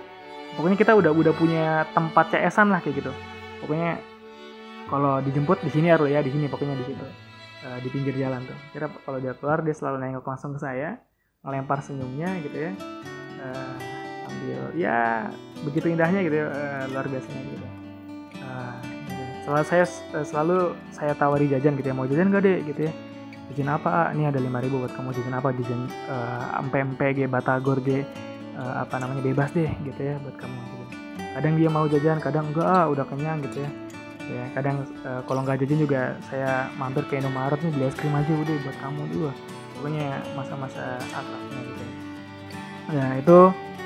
pokoknya kita udah udah punya tempat CS-an lah kayak gitu. Pokoknya kalau dijemput di sini harus ya di sini pokoknya di situ. Uh, di pinggir jalan tuh. Kira kalau dia keluar dia selalu nengok langsung ke saya ngelempar senyumnya gitu ya. Uh, ambil ya begitu indahnya gitu ya, uh, luar biasanya gitu. Uh, selalu saya selalu saya tawari jajan gitu ya. Mau jajan gak deh gitu ya. Jajan apa? Ini ada 5000 buat kamu jajan apa? Jajan uh, MPG Batagor G uh, apa namanya bebas deh gitu ya buat kamu. Gitu. kadang dia mau jajan kadang enggak ah, udah kenyang gitu ya. Ya kadang uh, kalau nggak jajan juga saya mampir ke Indomaret nih beli es krim aja udah buat kamu. Juga pokoknya masa-masa akrabnya gitu ya. Itu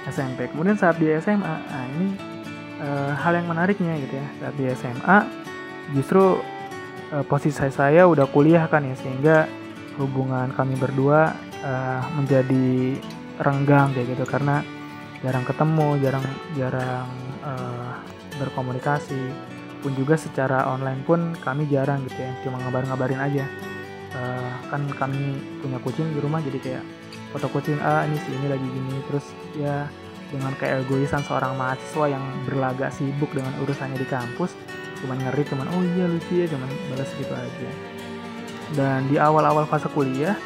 SMP kemudian saat di SMA nah ini uh, hal yang menariknya gitu ya saat di SMA justru uh, posisi saya udah kuliah kan ya sehingga hubungan kami berdua uh, menjadi renggang kayak gitu. Karena jarang ketemu jarang jarang uh, berkomunikasi. Pun juga secara online pun kami jarang gitu ya. Cuma ngabar-ngabarin aja. Uh, kan kami punya kucing di rumah jadi kayak foto kucing ah ini sih ini lagi gini. Terus ya dengan keegoisan seorang mahasiswa yang berlagak sibuk dengan urusannya di kampus cuman ngeri cuman oh iya lucu ya cuman balas gitu aja. Dan di awal-awal fase kuliah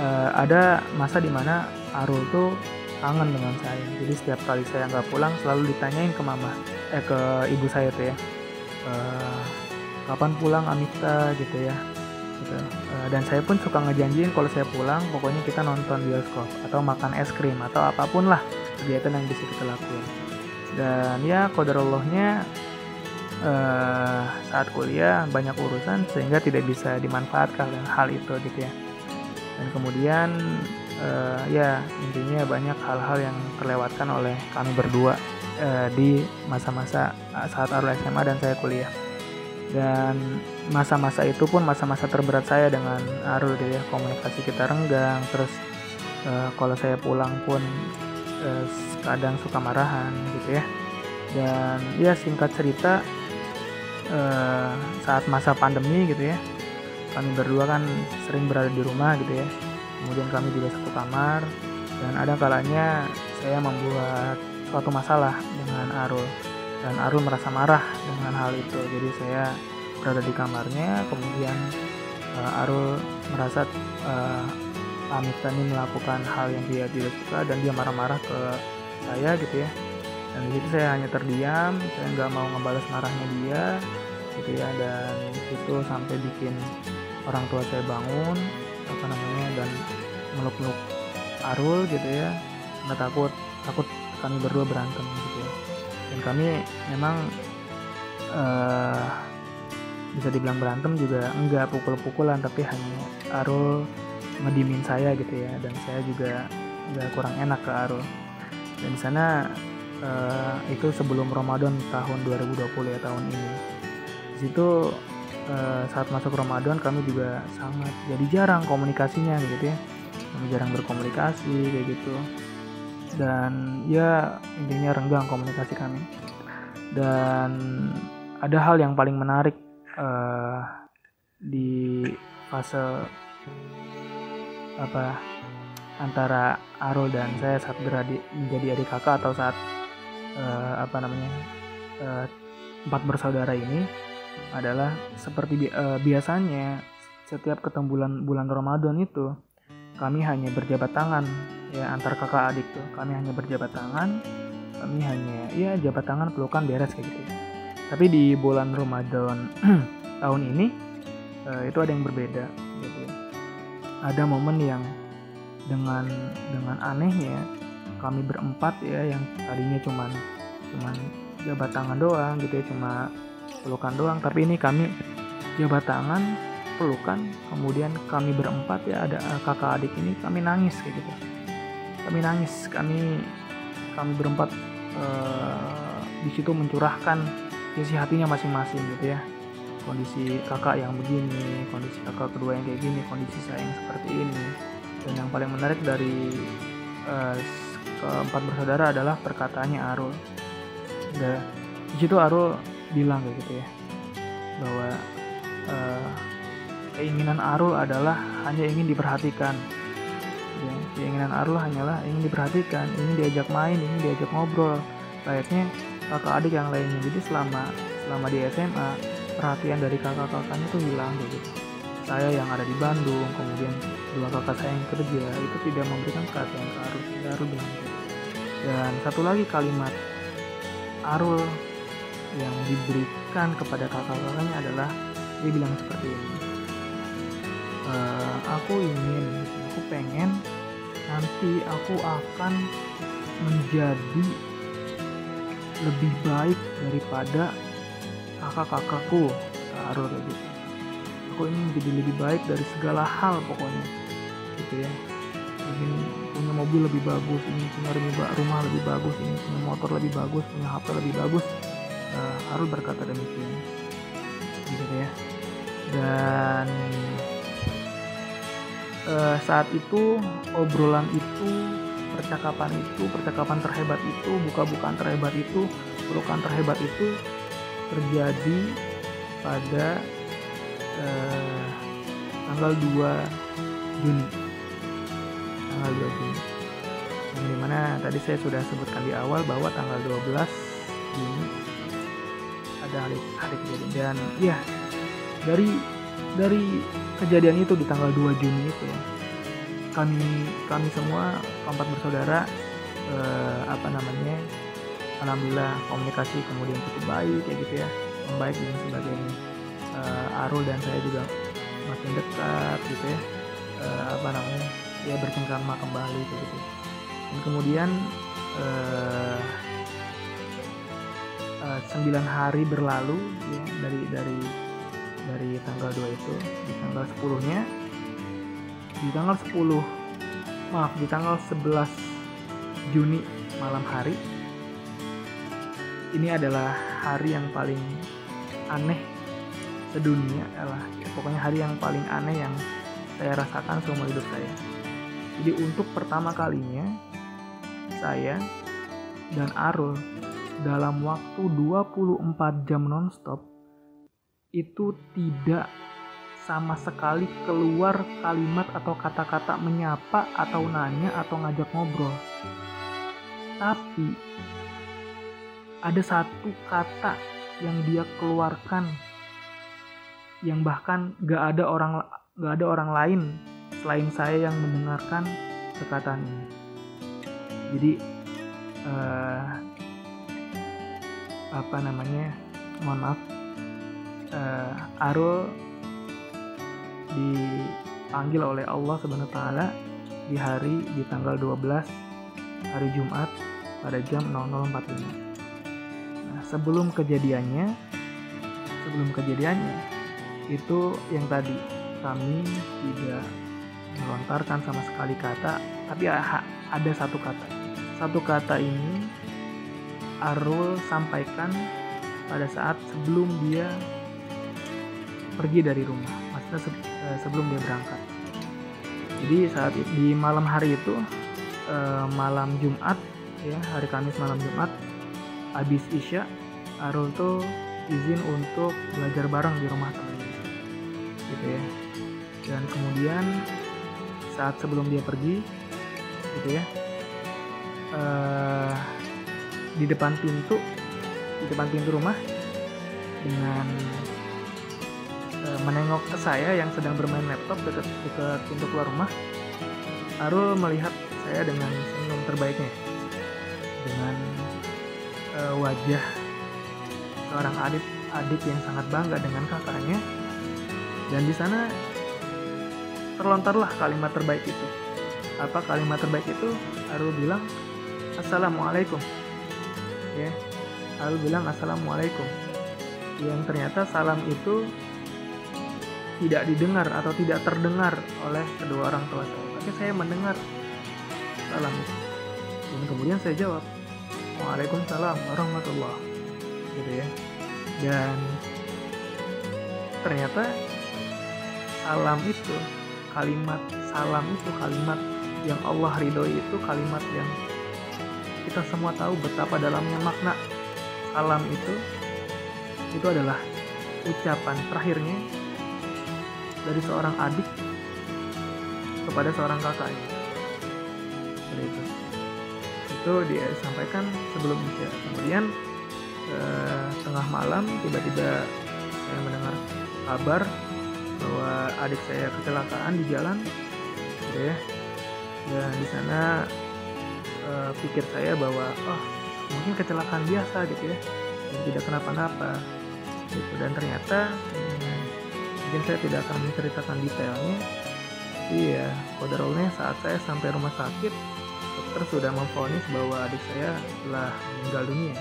uh, ada masa di mana Arul tuh kangen dengan saya. Jadi setiap kali saya nggak pulang selalu ditanyain ke mama eh ke ibu saya tuh ya. Uh, kapan pulang Amita gitu ya. Gitu. Uh, dan saya pun suka ngejanjiin kalau saya pulang pokoknya kita nonton bioskop atau makan es krim atau apa pun lah kegiatan yang bisa kita lakukan dan ya kodarullahnya uh, saat kuliah banyak urusan sehingga tidak bisa dimanfaatkan hal itu gitu ya. Dan kemudian uh, ya intinya banyak hal-hal yang terlewatkan oleh kami berdua uh, di masa-masa saat Arul SMA dan saya kuliah. Dan masa-masa itu pun masa-masa terberat saya dengan Arul gitu ya. Komunikasi kita renggang terus uh, kalau saya pulang pun uh, kadang suka marahan gitu ya. Dan ya singkat cerita uh, saat masa pandemi gitu ya kami berdua kan sering berada di rumah gitu ya kemudian kami juga satu kamar. Dan ada kalanya saya membuat suatu masalah dengan Arul. Dan Arul merasa marah dengan hal itu. Jadi saya berada di kamarnya. Kemudian uh, Arul merasa uh, Amit ini melakukan hal yang dia tidak suka dan dia marah-marah ke saya gitu ya. Dan di situ saya hanya terdiam. Saya nggak mau ngebalas marahnya dia gitu ya. Dan itu sampai bikin orang tua saya bangun apa namanya dan meluk-meluk Arul gitu ya. Nggak takut takut kami berdua berantem gitu ya. Dan kami memang uh, bisa dibilang berantem juga enggak pukul-pukulan tapi hanya Arul ngedimin saya gitu ya. Dan saya juga nggak kurang enak ke Arul. Dan di sana uh, itu sebelum Ramadan tahun 2020 ya tahun ini. Di situ uh, saat masuk Ramadan kami juga sangat jadi jarang komunikasinya gitu ya. Kami jarang berkomunikasi kayak gitu. Dan ya intinya renggang komunikasi kami. Dan ada hal yang paling menarik uh, di fase apa antara Arul dan saya saat beradik menjadi adik kakak atau saat uh, apa namanya uh, empat bersaudara ini adalah seperti bi uh, biasanya setiap ketemu bulan bulan Ramadan itu kami hanya berjabat tangan ya antar kakak adik tuh. Kami hanya berjabat tangan kami hanya ya jabat tangan pelukan beres kayak gitu. Tapi di bulan Ramadan <clears throat> tahun ini uh, itu ada yang berbeda gitu ada momen yang dengan dengan anehnya kami berempat ya yang tadinya cuman cuman jabat tangan doang gitu ya cuma pelukan doang tapi ini kami jabat tangan pelukan kemudian kami berempat ya ada kakak adik ini kami nangis kayak gitu. Kami nangis kami kami berempat uh, di situ mencurahkan isi hatinya masing-masing gitu ya. Kondisi kakak yang begini kondisi kakak kedua yang kayak gini kondisi saya yang seperti ini. Dan yang paling menarik dari uh, keempat bersaudara adalah perkataannya Arul. Di situ Arul bilang kayak gitu ya. Bahwa uh, keinginan Arul adalah hanya ingin diperhatikan. Ya, keinginan Arul hanyalah ingin diperhatikan ingin diajak main ingin diajak ngobrol. Layaknya kakak adik yang lainnya. Jadi selama selama di SMA perhatian dari kakak-kakaknya tuh hilang gitu. Saya yang ada di Bandung kemudian dua kakak saya yang kerja itu tidak memberikan perhatian ke Arul Arul bilang dan satu lagi kalimat Arul yang diberikan kepada kakak-kakaknya adalah dia bilang seperti ini. E, aku ingin aku pengen nanti aku akan menjadi lebih baik daripada kakak-kakakku Arul gitu. Aku ingin menjadi lebih baik dari segala hal pokoknya gitu ya. Ingin punya mobil lebih bagus ingin punya rumah lebih bagus ingin punya motor lebih bagus punya HP lebih bagus uh, Arul berkata demikian. Gitu ya. Dan uh, saat itu obrolan itu percakapan itu percakapan terhebat itu buka-bukaan terhebat itu pelukan terhebat itu terjadi pada eh, tanggal 2 Juni. Tanggal 2 Juni. Yang di mana tadi saya sudah sebutkan di awal bahwa tanggal 12 Juni ada hari kejadian dan ya dari dari kejadian itu di tanggal 2 Juni itu kami kami semua keempat bersaudara eh, apa namanya alhamdulillah komunikasi kemudian cukup baik kayak gitu ya membaik dan sebagainya. Eh, Arul dan saya juga makin dekat gitu ya eh, apa namanya ya bercengkrama kembali kayak gitu. Dan kemudian eh, 9 hari berlalu ya dari dari dari tanggal 2 itu di tanggal 10 nya di tanggal 10 maaf di tanggal 11 Juni malam hari ini adalah hari yang paling aneh sedunia adalah ya, pokoknya hari yang paling aneh yang saya rasakan seumur hidup saya. Jadi untuk pertama kalinya saya dan Arul dalam waktu 24 jam nonstop itu tidak sama sekali keluar kalimat atau kata-kata menyapa atau nanya atau ngajak ngobrol. Tapi ada satu kata yang dia keluarkan yang bahkan gak ada orang gak ada orang lain selain saya yang mendengarkan perkataan ini. Jadi uh, apa namanya? Mohon maaf. Uh, Arul dipanggil oleh Allah Subhanahu taala di hari di tanggal 12 hari Jumat pada jam 00.45. Nah, sebelum kejadiannya sebelum kejadiannya itu yang tadi kami tidak melontarkan sama sekali kata tapi ada satu kata. Satu kata ini Arul sampaikan pada saat sebelum dia pergi dari rumah maksudnya eh, sebelum dia berangkat. Jadi saat di malam hari itu eh, malam Jumat ya hari Kamis malam Jumat habis Isya Arul tuh izin untuk belajar bareng di rumah temannya gitu ya. Dan kemudian saat sebelum dia pergi gitu ya uh, di depan pintu di depan pintu rumah dengan uh, menengok ke saya yang sedang bermain laptop dekat dekat pintu keluar rumah. Arul melihat saya dengan senyum terbaiknya dengan uh, wajah seorang adik adik yang sangat bangga dengan kakaknya. Dan di sana terlontarlah kalimat terbaik itu. Apa kalimat terbaik itu? Arul bilang assalamualaikum ya Arul bilang assalamualaikum. Yang ternyata salam itu tidak didengar atau tidak terdengar oleh kedua orang tua saya. Tapi saya mendengar salam itu. Dan kemudian saya jawab Waalaikumsalam warahmatullah. Gitu ya. Dan ternyata salam itu kalimat salam itu kalimat yang Allah ridhoi itu kalimat yang kita semua tahu betapa dalamnya makna. Salam itu itu adalah ucapan terakhirnya dari seorang adik kepada seorang kakaknya itu. Itu dia sampaikan sebelum isya kemudian eh, tengah malam tiba-tiba saya mendengar kabar bahwa adik saya kecelakaan di jalan. Gitu ya. Dan di sana uh, pikir saya bahwa oh mungkin kecelakaan biasa gitu ya dan tidak kenapa-napa gitu. Dan ternyata hmm, mungkin saya tidak akan menceritakan detailnya. Iya kodarulnya saat saya sampai rumah sakit dokter sudah memvonis bahwa adik saya telah meninggal dunia.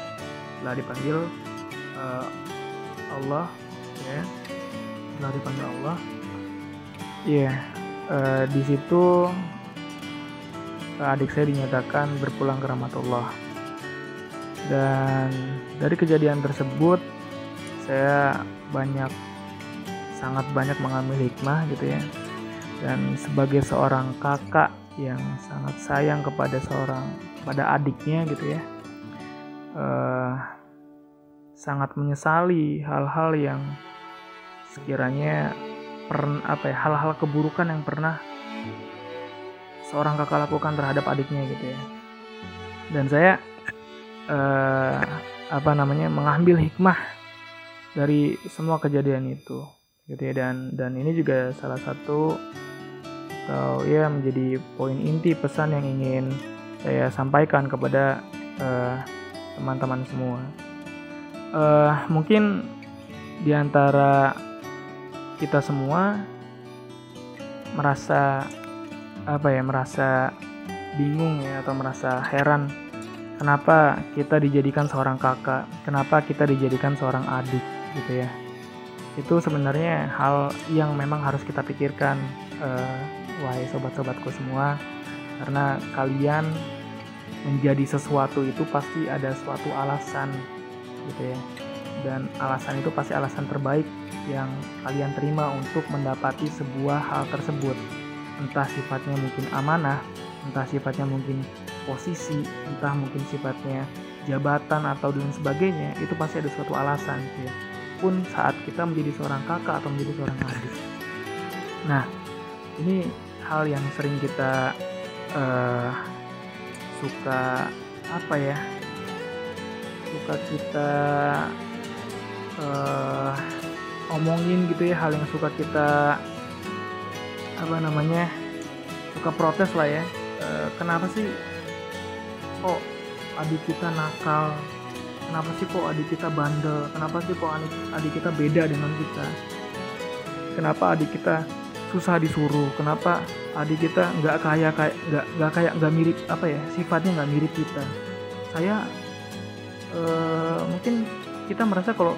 Telah dipanggil uh, Allah ya. Telah dipanggil Allah. Iya yeah, uh, di situ adik saya dinyatakan berpulang ke rahmatullah. Dan dari kejadian tersebut saya banyak sangat banyak mengambil hikmah gitu ya. Dan sebagai seorang kakak yang sangat sayang kepada seorang pada adiknya gitu ya uh, sangat menyesali hal-hal yang sekiranya pernah apa ya hal-hal keburukan yang pernah seorang kakak lakukan terhadap adiknya gitu ya. Dan saya uh, apa namanya mengambil hikmah dari semua kejadian itu gitu ya. Dan dan ini juga salah satu atau ya menjadi poin inti pesan yang ingin saya sampaikan kepada eh, teman-teman uh, semua. Uh, mungkin di antara kita semua merasa apa ya merasa bingung ya atau merasa heran kenapa kita dijadikan seorang kakak kenapa kita dijadikan seorang adik gitu ya. Itu sebenarnya hal yang memang harus kita pikirkan uh, wahai sobat-sobatku semua. Karena kalian menjadi sesuatu itu pasti ada suatu alasan gitu ya. Dan alasan itu pasti alasan terbaik yang kalian terima untuk mendapati sebuah hal tersebut entah sifatnya mungkin amanah entah sifatnya mungkin posisi entah mungkin sifatnya jabatan atau dan sebagainya itu pasti ada suatu alasan gitu ya pun saat kita menjadi seorang kakak atau menjadi seorang adik. Nah, ini hal yang sering kita uh, suka apa ya? Suka kita uh, omongin gitu ya, hal yang suka kita apa namanya? suka protes lah ya. Uh, kenapa sih kok adik kita nakal? Kenapa sih kok adik kita bandel? Kenapa sih kok adik, adik kita beda dengan kita? Kenapa adik kita susah disuruh? Kenapa adik kita nggak kaya kayak nggak nggak kayak nggak mirip apa ya sifatnya nggak mirip kita? Saya uh, mungkin kita merasa kalau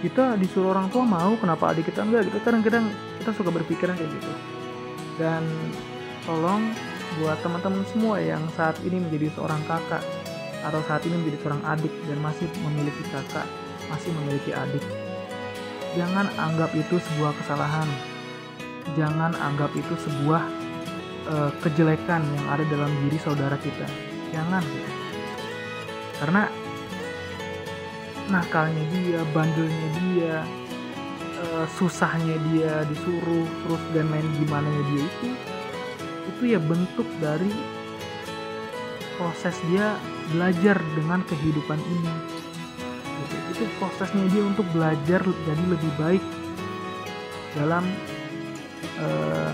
kita disuruh orang tua mau kenapa adik kita enggak gitu? Kadang-kadang kita suka berpikiran kayak gitu dan tolong buat teman-teman semua yang saat ini menjadi seorang kakak atau saat ini menjadi seorang adik dan masih memiliki kakak, masih memiliki adik. Jangan anggap itu sebuah kesalahan. Jangan anggap itu sebuah uh, kejelekan yang ada dalam diri saudara kita. Jangan. Karena nakalnya dia, bandelnya dia, uh, susahnya dia disuruh terus dan lain gimana dia itu itu ya bentuk dari proses dia belajar dengan kehidupan ini gitu. itu prosesnya dia untuk belajar jadi lebih baik dalam uh,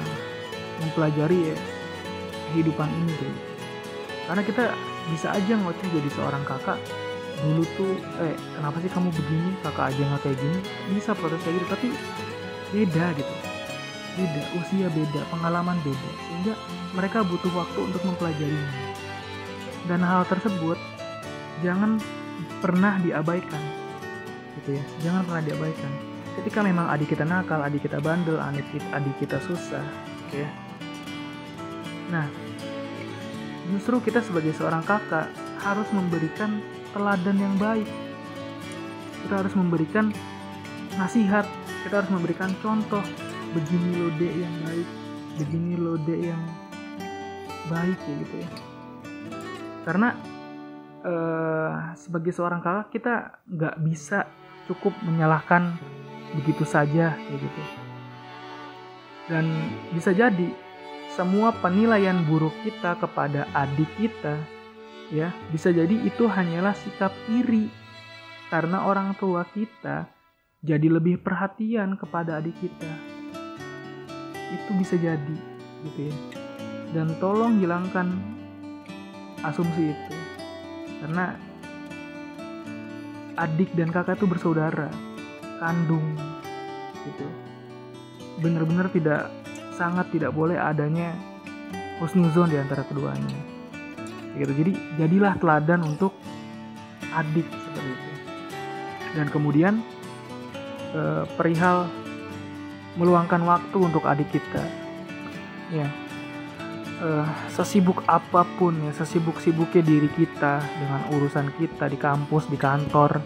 mempelajari ya, kehidupan ini gitu. karena kita bisa aja ngoceh jadi seorang kakak dulu tuh eh kenapa sih kamu begini? Kakak aja nggak kayak gini. Bisa protes kayak gitu tapi beda gitu. Beda usia beda pengalaman beda. Sehingga mereka butuh waktu untuk mempelajarinya. Dan hal tersebut jangan pernah diabaikan gitu ya. Jangan pernah diabaikan. Ketika memang adik kita nakal adik kita bandel adik kita, adik kita susah gitu ya. Nah justru kita sebagai seorang kakak harus memberikan teladan yang baik. Kita harus memberikan nasihat kita harus memberikan contoh. Begini lode yang baik. Begini lode yang baik ya gitu ya. Karena uh, sebagai seorang kakak kita nggak bisa cukup menyalahkan begitu saja gitu. Dan bisa jadi semua penilaian buruk kita kepada adik kita ya bisa jadi itu hanyalah sikap iri. Karena orang tua kita jadi lebih perhatian kepada adik kita. Itu bisa jadi gitu ya. Dan tolong hilangkan asumsi itu. Karena adik dan kakak itu bersaudara kandung gitu. Benar-benar tidak sangat tidak boleh adanya husnuzon di antara keduanya gitu. Jadi jadilah teladan untuk adik seperti itu. Dan kemudian eh, perihal meluangkan waktu untuk adik kita. Ya. Uh, sesibuk apa pun ya sesibuk-sibuknya diri kita dengan urusan kita di kampus di kantor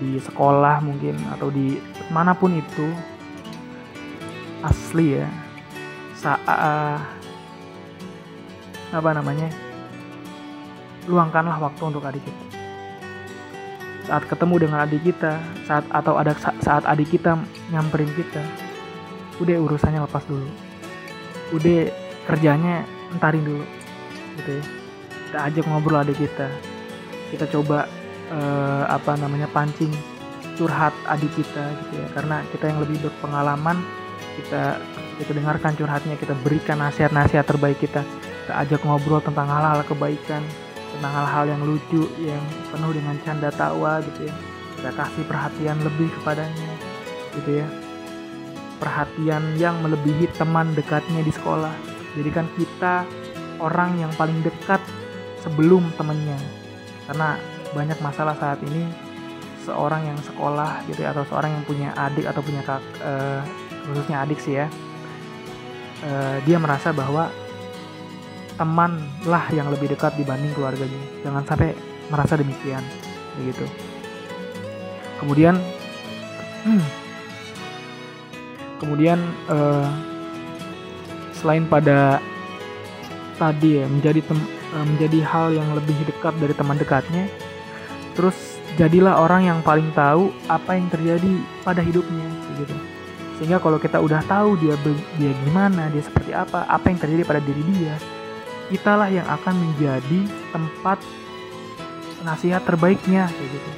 di sekolah mungkin atau di mana pun itu asli ya saat apa namanya luangkanlah waktu untuk adik kita. Saat ketemu dengan adik kita saat atau ada saat adik kita nyamperin kita udah urusannya lepas dulu. Udah kerjanya entarin dulu gitu ya. Kita ajak ngobrol adik kita. Kita coba uh, apa namanya pancing curhat adik kita gitu ya. Karena kita yang lebih berpengalaman kita kita dengarkan curhatnya kita berikan nasihat-nasihat terbaik kita. Kita ajak ngobrol tentang hal-hal kebaikan tentang hal-hal yang lucu yang penuh dengan canda tawa gitu ya. Kita kasih perhatian lebih kepadanya gitu ya. Perhatian yang melebihi teman dekatnya di sekolah. Jadi kan kita orang yang paling dekat sebelum temennya. Karena banyak masalah saat ini seorang yang sekolah gitu ya atau seorang yang punya adik atau punya kak uh, khususnya adik sih ya uh, dia merasa bahwa teman lah yang lebih dekat dibanding keluarganya. Jangan sampai merasa demikian begitu. Kemudian hmm, <clears throat> kemudian uh, selain pada tadi ya menjadi tem, uh, menjadi hal yang lebih dekat dari teman dekatnya terus jadilah orang yang paling tahu apa yang terjadi pada hidupnya gitu sehingga kalau kita udah tahu dia dia gimana dia seperti apa apa yang terjadi pada diri dia kitalah yang akan menjadi tempat nasihat terbaiknya kayak gitu.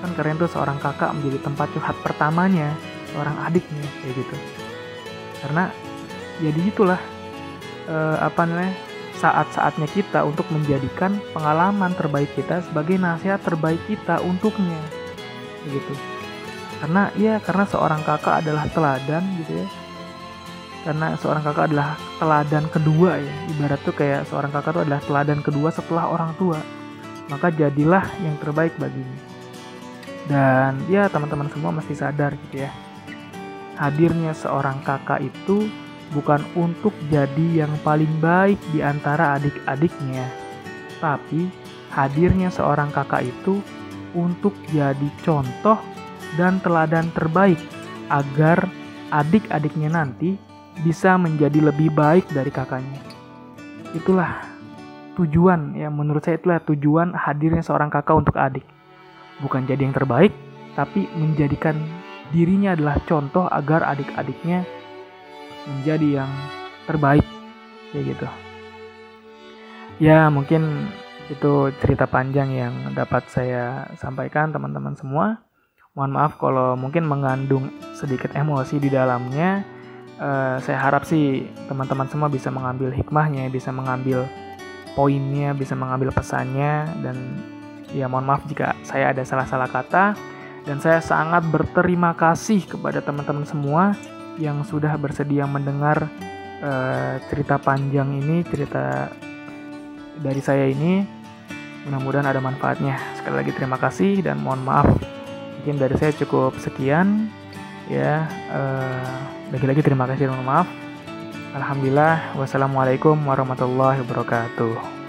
Kan keren tuh seorang kakak menjadi tempat curhat pertamanya seorang adiknya kayak gitu. Karena ya itulah eh, apa namanya saat-saatnya kita untuk menjadikan pengalaman terbaik kita sebagai nasihat terbaik kita untuknya gitu. Karena ya karena seorang kakak adalah teladan gitu ya karena seorang kakak adalah teladan kedua ya. Ibarat tuh kayak seorang kakak tuh adalah teladan kedua setelah orang tua. Maka jadilah yang terbaik baginya. Dan ya teman-teman semua mesti sadar gitu ya. Hadirnya seorang kakak itu bukan untuk jadi yang paling baik di antara adik-adiknya. Tapi hadirnya seorang kakak itu untuk jadi contoh dan teladan terbaik agar adik-adiknya nanti bisa menjadi lebih baik dari kakaknya. Itulah tujuan ya menurut saya itulah tujuan hadirnya seorang kakak untuk adik. Bukan jadi yang terbaik, tapi menjadikan dirinya adalah contoh agar adik-adiknya menjadi yang terbaik ya gitu. Ya, mungkin itu cerita panjang yang dapat saya sampaikan teman-teman semua. Mohon maaf kalau mungkin mengandung sedikit emosi di dalamnya uh, saya harap sih teman-teman semua bisa mengambil hikmahnya, bisa mengambil poinnya, bisa mengambil pesannya dan ya mohon maaf jika saya ada salah-salah kata dan saya sangat berterima kasih kepada teman-teman semua yang sudah bersedia mendengar uh, cerita panjang ini, cerita dari saya ini. Mudah-mudahan ada manfaatnya. Sekali lagi terima kasih dan mohon maaf. Mungkin dari saya cukup sekian ya. Uh, lagi-lagi terima kasih dan maaf. Alhamdulillah. Wassalamualaikum warahmatullahi wabarakatuh.